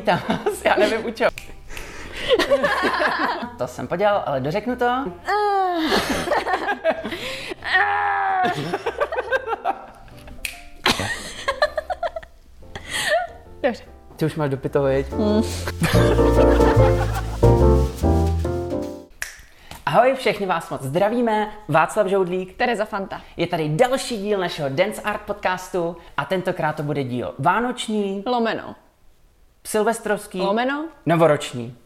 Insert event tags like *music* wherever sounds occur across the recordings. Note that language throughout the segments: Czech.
vítám vás, já nevím u čeho. to jsem podělal, ale dořeknu to. Dobře. Ty už máš dopito, viď? Ahoj, všechny vás moc zdravíme, Václav Žoudlík. Tereza Fanta. Je tady další díl našeho Dance Art podcastu a tentokrát to bude díl vánoční, Lomeno. Silvestrovský, Lomeno. novoroční.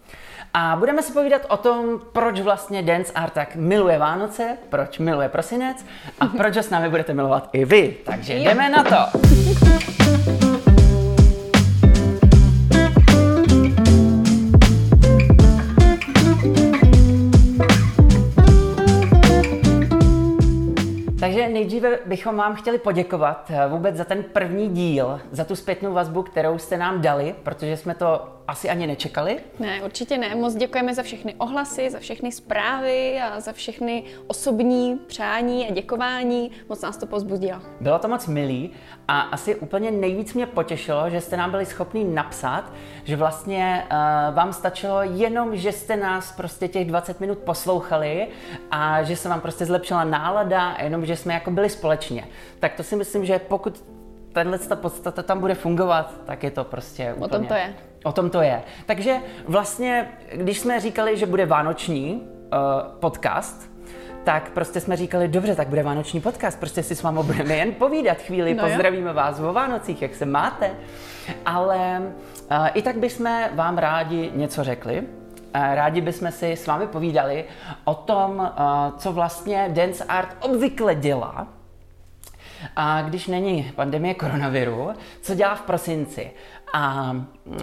A budeme si povídat o tom, proč vlastně Dance Art tak miluje Vánoce, proč miluje prosinec a proč ho s námi budete milovat i vy. Takže jdeme na to. Bychom vám chtěli poděkovat eh, vůbec za ten první díl, za tu zpětnou vazbu, kterou jste nám dali, protože jsme to asi ani nečekali. Ne, určitě ne. Moc děkujeme za všechny ohlasy, za všechny zprávy a za všechny osobní přání a děkování. Moc nás to pozbudilo. Bylo to moc milý a asi úplně nejvíc mě potěšilo, že jste nám byli schopni napsat, že vlastně uh, vám stačilo jenom, že jste nás prostě těch 20 minut poslouchali a že se vám prostě zlepšila nálada a jenom, že jsme jako byli společně. Tak to si myslím, že pokud tenhle ta podstata tam bude fungovat, tak je to prostě úplně... O tom to je. O tom to je. Takže vlastně, když jsme říkali, že bude vánoční uh, podcast, tak prostě jsme říkali, dobře, tak bude vánoční podcast, prostě si s vámi budeme jen povídat chvíli, No no jo. pozdravíme vás o Vánocích, jak se máte. Ale uh, i tak bychom vám rádi něco řekli. Uh, Rádi bychom si s vámi povídali o tom, uh, co vlastně Dance Art obvykle dělá, a když není pandemie koronaviru, co dělá v prosinci? A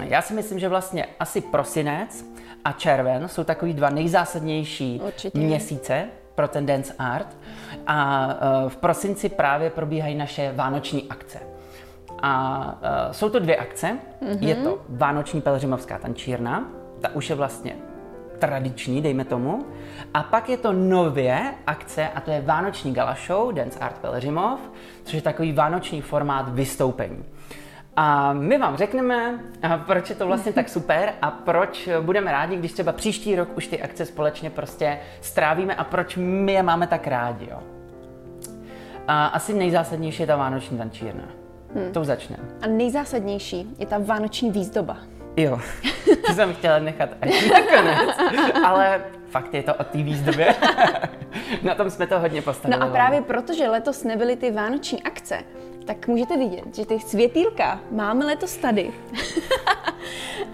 já si myslím, že vlastně asi prosinec a červen jsou takový dva nejzásadnější Určitě. měsíce pro ten dance art. A eh, v prosinci právě probíhají naše vánoční akce. A uh, jsou to dvě akce. Mm-hmm. Je to Vánoční pelřimovská tančírna, ta už je vlastně tradiční, dejme tomu. A pak je to nově akce a to je Vánoční gala show Dance Art Pelřimov, což je takový vánoční formát vystoupení. A my vám řekneme, proč je to vlastně tak super a proč budeme rádi, když třeba příští rok už ty akce společně prostě strávíme a proč my je máme tak rádi. Jo. A asi nejzásadnější je ta vánoční tančírna. Hmm. Tou začneme. A nejzásadnější je ta vánoční výzdoba. Jo, to jsem chtěla nechat až nakonec, ale fakt je to o té výzdobě. *laughs* Na tom jsme to hodně postavili. No a právě protože letos nebyly ty vánoční akce, tak můžete vidět, že ty světýlka máme letos tady.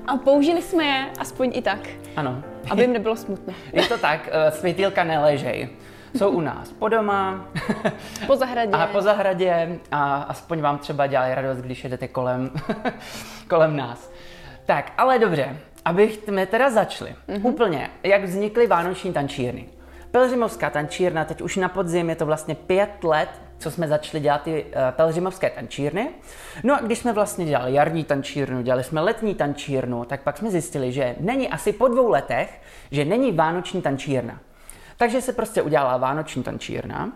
a použili jsme je aspoň i tak, Ano, aby jim nebylo smutno. je to tak, eh, světýlka neležej. Jsou u nás po doma Po zahradě. a po zahradě a aspoň vám třeba dělají radost, když jedete kolem, *laughs* kolem nás. Tak, ale dobře, abychom teda začali. Mm-hmm. Úplně, jak vznikly vánoční tančírny. Pelřimovská tančírna, teď už na podzim je to vlastně pět let, co jsme začali dělat ty uh, pelřimovské tančírny. No a když jsme vlastně dělali jarní tančírnu, dělali jsme letní tančírnu, tak pak jsme zjistili, že není asi po dvou letech, že není vánoční tančírna. Takže se prostě udělala vánoční tančírna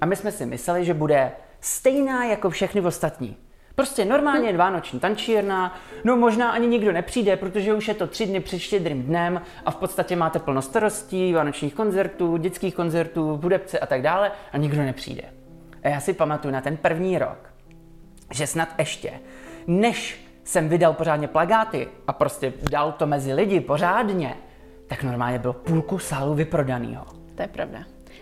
a my jsme si mysleli, že bude stejná jako všechny ostatní. Prostě normálně vánoční tančírna, no možná ani nikdo nepřijde, protože už je to tři dny před štědrým dnem a v podstatě máte plno starostí, vánočních koncertů, dětských koncertů, hudebce a tak dále a nikdo nepřijde. A já si pamatuju na ten první rok, že snad ještě, než jsem vydal pořádně plagáty a prostě dal to mezi lidi pořádně, tak normálně bylo půlku sálu vyprodanýho. To je pravda.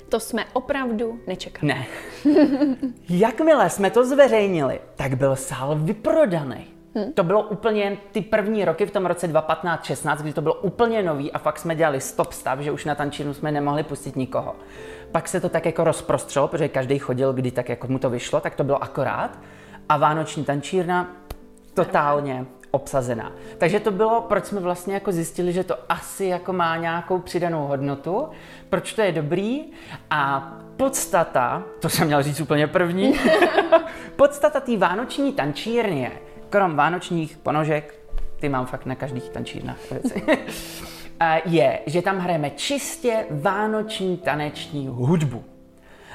To jsme opravdu nečekali. Ne. *laughs* Jakmile jsme to zveřejnili, tak byl sál vyprodaný. Hmm. To bylo úplně jen ty první roky v tom roce 2015-16, kdy to bylo úplně nový a fakt jsme dělali stop stav, že už na tančírnu jsme nemohli pustit nikoho. Pak se to tak jako rozprostřelo, protože každý chodil, kdy tak jako mu to vyšlo, tak to bylo akorát. A vánoční tančírna totálně obsazená. Takže to bylo, proč jsme vlastně jako zjistili, že to asi jako má nějakou přidanou hodnotu, proč to je dobrý a podstata, to jsem měl říct úplně první, *laughs* podstata té vánoční tančírny je, krom vánočních ponožek, ty mám fakt na každých tančírnách *laughs* je, že tam hrajeme čistě vánoční taneční hudbu.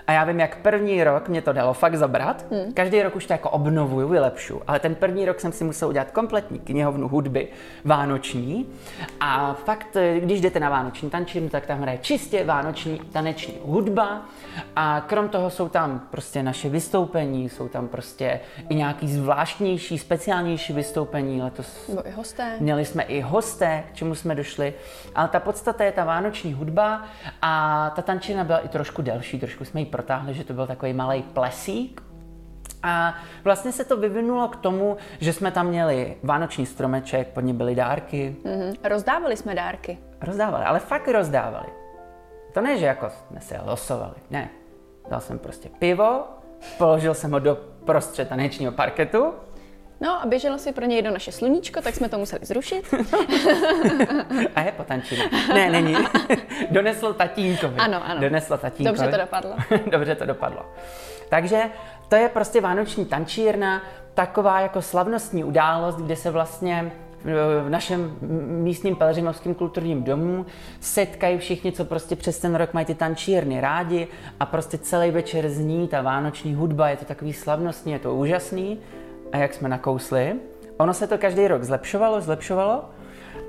A já vím, jak první rok mě to dalo fakt zabrat. Hmm. Každý rok už to jako obnovuju, vylepšu. Ale ten první rok jsem si musel udělat kompletní knihovnu hudby vánoční. A fakt, když jdete na vánoční tančírnu, tak tam hraje čistě vánoční taneční hudba. A krom toho jsou tam prostě naše vystoupení, jsou tam prostě i nějaký zvláštnější, speciálnější vystoupení. Letos Nebo i hosté. měli jsme i hosté, k čemu jsme došli. Ale ta podstata je ta vánoční hudba a ta tančina byla i trošku delší, trošku jsme ji protáhli, že to byl takový malý plesík. A vlastně se to vyvinulo k tomu, že jsme tam měli vánoční stromeček, pod ně byly dárky. Mhm. Rozdávali jsme dárky. Rozdávali, ale fakt rozdávali. To ne, že jako jsme se losovali, ne. Dal jsem prostě pivo, položil jsem ho do prostřed tanečního parketu No a běželo si pro něj do naše sluníčko, tak jsme to museli zrušit. *laughs* a je potančina. Ne, není. *laughs* Donesl tatínkovi. Ano, ano. Donesl tatínkovi. Dobře to dopadlo. *laughs* Dobře to dopadlo. Takže to je prostě vánoční tančírna, taková jako slavnostní událost, kde se vlastně v našem místním pelřimovském kulturním domu setkají všichni, co prostě přes ten rok mají ty tančírny rádi a prostě celý večer zní ta vánoční hudba, je to takový slavnostní, je to úžasný a jak jsme nakousli. Ono se to každý rok zlepšovalo, zlepšovalo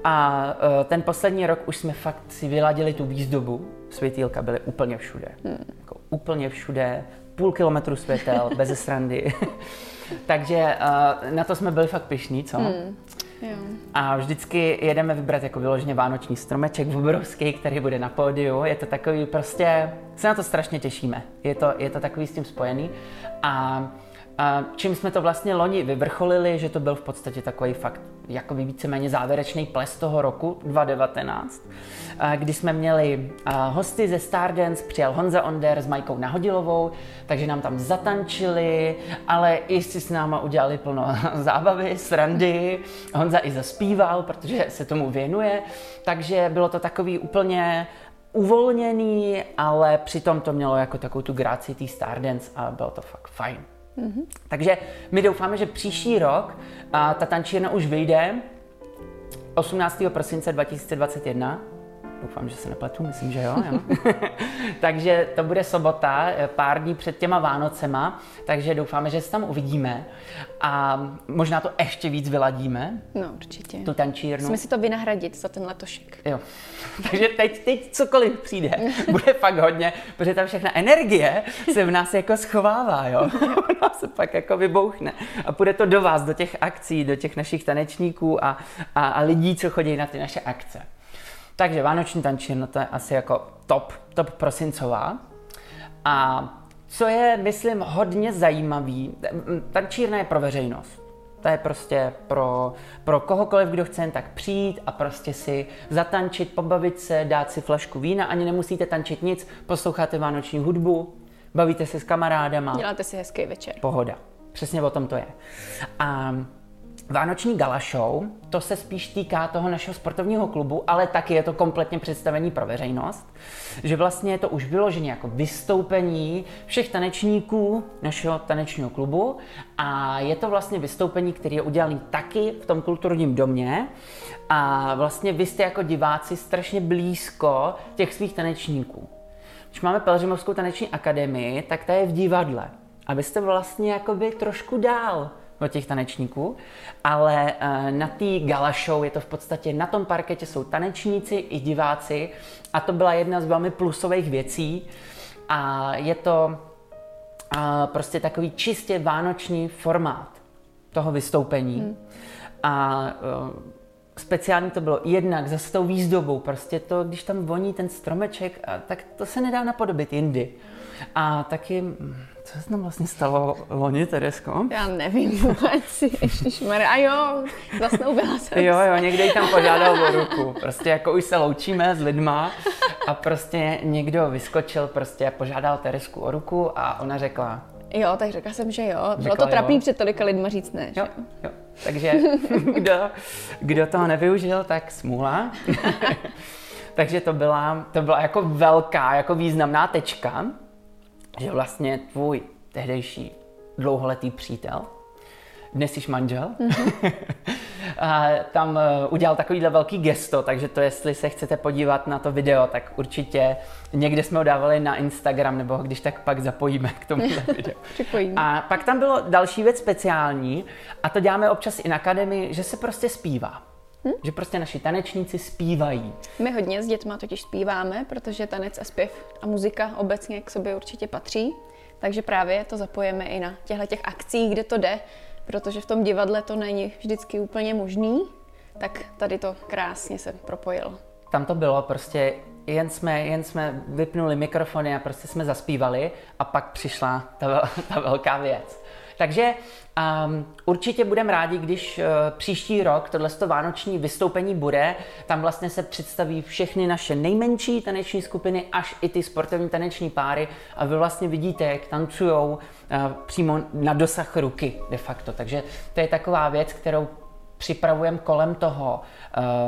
a uh, ten poslední rok už jsme fakt si vyladili tu výzdobu. Světýlka byly úplně všude. Hmm. Jako úplně všude, půl kilometru světel, bez *laughs* srandy. *laughs* Takže uh, na to jsme byli fakt pišní, co? Hmm. Jo. A vždycky jedeme vybrat jako vyloženě vánoční stromeček obrovský, který bude na pódiu. Je to takový prostě, se na to strašně těšíme. Je to, je to takový s tím spojený. A a čím jsme to vlastně loni vyvrcholili, že to byl v podstatě takový fakt jako víceméně závěrečný ples toho roku 2019, kdy jsme měli hosty ze Stardance, přijel Honza Onder s Majkou Nahodilovou, takže nám tam zatančili, ale i si s náma udělali plno *laughs* zábavy, srandy. Honza i zaspíval, protože se tomu věnuje, takže bylo to takový úplně uvolněný, ale přitom to mělo jako takovou tu gráci té Stardance a bylo to fakt fajn. Mm-hmm. Takže my doufáme, že příští rok a ta tančírna už vyjde 18. prosince 2021 Doufám, že se nepletu, myslím, že jo. jo. *laughs* takže to bude sobota, eh, pár dní před těma Vánocema, takže doufáme, že se tam uvidíme a možná to ještě víc vyladíme. No, určitě. Tu tančírnu. Musíme si to vynahradit za ten letošek. Jo. *laughs* takže teď, teď cokoliv přijde, *laughs* bude fakt hodně, protože ta všechna energie se v nás jako schovává, jo. Ona se pak jako vybouchne. A půjde to do vás, do těch akcí, do těch našich tanečníků a, a, a lidí, co chodí na ty naše akce. Takže vánoční tančírna to je asi jako top, top prosincová. A co je, myslím, hodně zajímavý, tančírna je pro veřejnost. To je prostě pro, pro kohokoliv, kdo chce jen tak přijít a prostě si zatančit, pobavit se, dát si flašku vína, ani nemusíte tančit nic, posloucháte vánoční hudbu, bavíte se s kamarádama. Děláte si hezký večer. Pohoda. Přesně o tom to je. A Vánoční gala show, to se spíš týká toho našeho sportovního klubu, ale taky je to kompletně představení pro veřejnost, že vlastně je to už vyloženě jako vystoupení všech tanečníků našeho tanečního klubu a je to vlastně vystoupení, který je udělaný taky v tom kulturním domě a vlastně vy jste jako diváci strašně blízko těch svých tanečníků. Když máme Pelřimovskou taneční akademii, tak ta je v divadle a vy jste vlastně jakoby trošku dál od těch tanečníků, ale uh, na té gala show je to v podstatě, na tom parketě jsou tanečníci i diváci a to byla jedna z velmi plusových věcí a je to uh, prostě takový čistě vánoční formát toho vystoupení. Hmm. A uh, speciálně to bylo jednak za tou výzdobou, prostě to, když tam voní ten stromeček, tak to se nedá napodobit jindy. A taky co se tam vlastně stalo loni, Teresko? Já nevím vůbec, ježišmarja. A jo, zasnoubila jsem Jo, jo, někde jí tam požádal o ruku. Prostě jako už se loučíme s lidma a prostě někdo vyskočil, prostě požádal Teresku o ruku a ona řekla, Jo, tak řekla jsem, že jo. Bylo řekla, to trapný jo. před tolika lidma říct ne. Jo, jo. Takže kdo, kdo toho nevyužil, tak smůla. *laughs* Takže to byla, to byla jako velká, jako významná tečka že vlastně tvůj tehdejší dlouholetý přítel, dnes již manžel, mm-hmm. *laughs* a tam eh, udělal takovýhle velký gesto, takže to, jestli se chcete podívat na to video, tak určitě někde jsme ho dávali na Instagram, nebo když tak pak zapojíme k tomu *laughs* videu. Připojíme. A pak tam bylo další věc speciální, a to děláme občas i na akademii, že se prostě zpívá. Hm? Že prostě naši tanečníci zpívají. My hodně s dětma totiž zpíváme, protože tanec a zpěv a muzika obecně k sobě určitě patří. Takže právě to zapojeme i na těchto těch akcích, kde to jde, protože v tom divadle to není vždycky úplně možný, tak tady to krásně se propojilo. Tam to bylo prostě, jen jsme, jen jsme vypnuli mikrofony a prostě jsme zaspívali a pak přišla ta, *laughs* ta velká věc. Takže um, určitě budeme rádi, když uh, příští rok tohle vánoční vystoupení bude. Tam vlastně se představí všechny naše nejmenší taneční skupiny, až i ty sportovní taneční páry a vy vlastně vidíte, jak tancují uh, přímo na dosah ruky de facto. Takže to je taková věc, kterou připravujeme kolem toho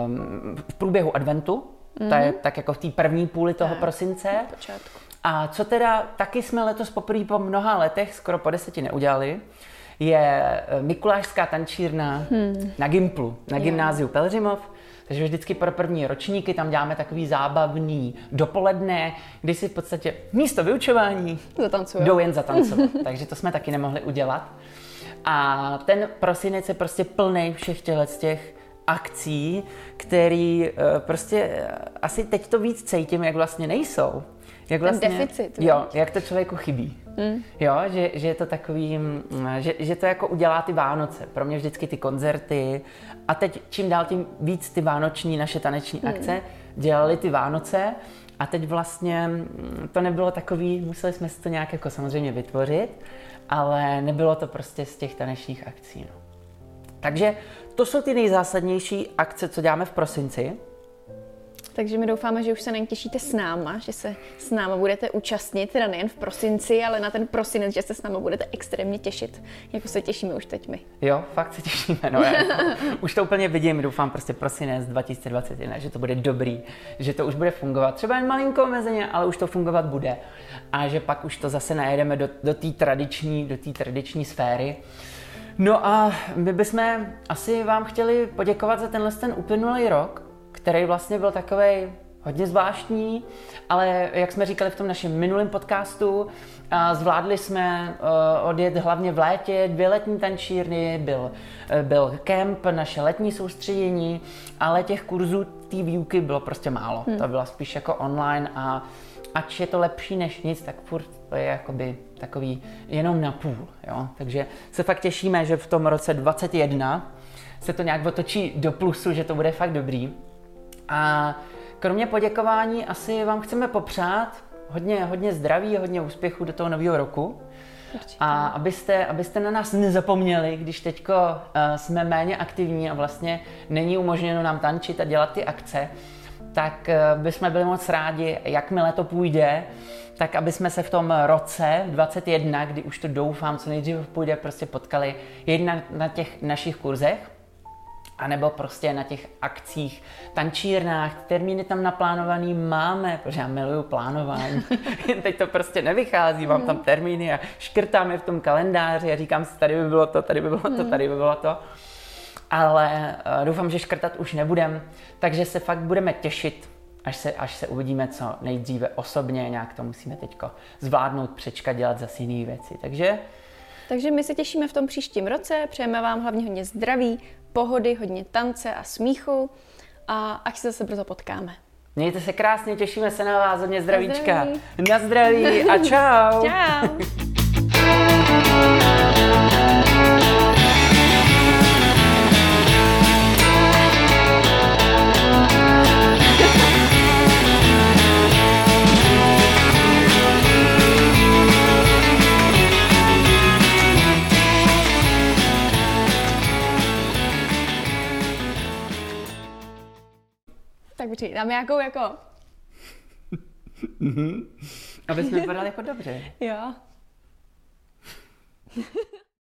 um, v průběhu adventu, Mm-hmm. To je mhm. tak jako v té první půli toho tak, prosince. Počátku. A co teda taky jsme letos poprvé po mnoha letech, skoro po deseti neudělali, je eh, Mikulášská tančírna hmm. na Gimplu, na gymnáziu Pelřimov. Takže vždycky pro první ročníky tam děláme takový zábavný dopoledne, kdy si v podstatě místo vyučování Zatancuju. jdou jen zatancovat. *laughs* Takže to jsme taky nemohli udělat. A ten prosinec je prostě plný všech těch akcí, který eh, prostě eh, asi teď to víc cítím, jak vlastně nejsou. Jak vlastně, Ten deficit. Jo, jak to člověku chybí. Mm. Jo, že, že je to takový, mm, že, že to jako udělá ty Vánoce. Pro mě vždycky ty koncerty a teď čím dál tím víc ty vánoční naše taneční mm. akce dělali ty Vánoce a teď vlastně mm, to nebylo takový, museli jsme si to nějak jako samozřejmě vytvořit, ale nebylo to prostě z těch tanečních akcí. No. Takže to jsou ty nejzásadnější akce, co děláme v prosinci. Takže my doufáme, že už se na ně těšíte s náma, že se s náma budete účastnit, teda nejen v prosinci, ale na ten prosinec, že se s náma budete extrémně těšit, jako se těšíme už teď my. Jo, fakt se těšíme, no já, *laughs* už to úplně vidím, doufám prostě prosinec 2021, že to bude dobrý, že to už bude fungovat, třeba jen malinko omezeně, ale už to fungovat bude a že pak už to zase najedeme do, do té tradiční, do té tradiční sféry. No a my bychom asi vám chtěli poděkovat za tenhle ten uplynulý rok, který vlastně byl takový hodně zvláštní, ale jak jsme říkali v tom našem minulém podcastu, zvládli jsme e, odjet hlavně v létě dvě letní tančírny, byl, e, byl kemp, naše letní soustředění, ale těch kurzů té výuky bylo prostě málo. Hmm. To bylo spíš jako online a ač je to lepší než nic, tak furt to je jakoby takový jenom na půl. Jo? Takže se fakt těšíme, že v tom roce 21 se to nějak otočí do plusu, že to bude fakt dobrý. A kromě poděkování asi vám chceme popřát hodně, hodně zdraví, hodně úspěchu do toho nového roku. Určitě. A abyste, abyste na nás nezapomněli, když teďko uh, jsme méně aktivní a vlastně není umožněno nám tančit a dělat ty akce, tak uh, bychom byli moc rádi, jakmile to půjde, tak aby jsme se v tom roce 21, kdy už to doufám, co nejdříve půjde, prostě potkali jedna na těch našich kurzech, anebo prostě na těch akcích, tančírnách, termíny tam naplánovaný máme, protože já miluju plánování. *laughs* Teď to prostě nevychází, mám tam termíny a škrtám je v tom kalendáři a říkám si, tady by bylo to, tady by bylo to, hmm. tady by bylo to. Ale uh, doufám, že škrtat už nebudem, takže se fakt budeme těšit, až se, až se uvidíme co nejdříve osobně, nějak to musíme teď zvládnout, přečkat, dělat zase jiné věci. Takže takže my se těšíme v tom příštím roce, přejeme vám hlavně hodně zdraví, pohody, hodně tance a smíchu a až se zase brzo potkáme. Mějte se krásně, těšíme se na vás, hodně zdravíčka. Na zdraví, na zdraví a čau. *laughs* čau. Dáme nějakou jako... Aby jsme vypadali jako dobře. Jo.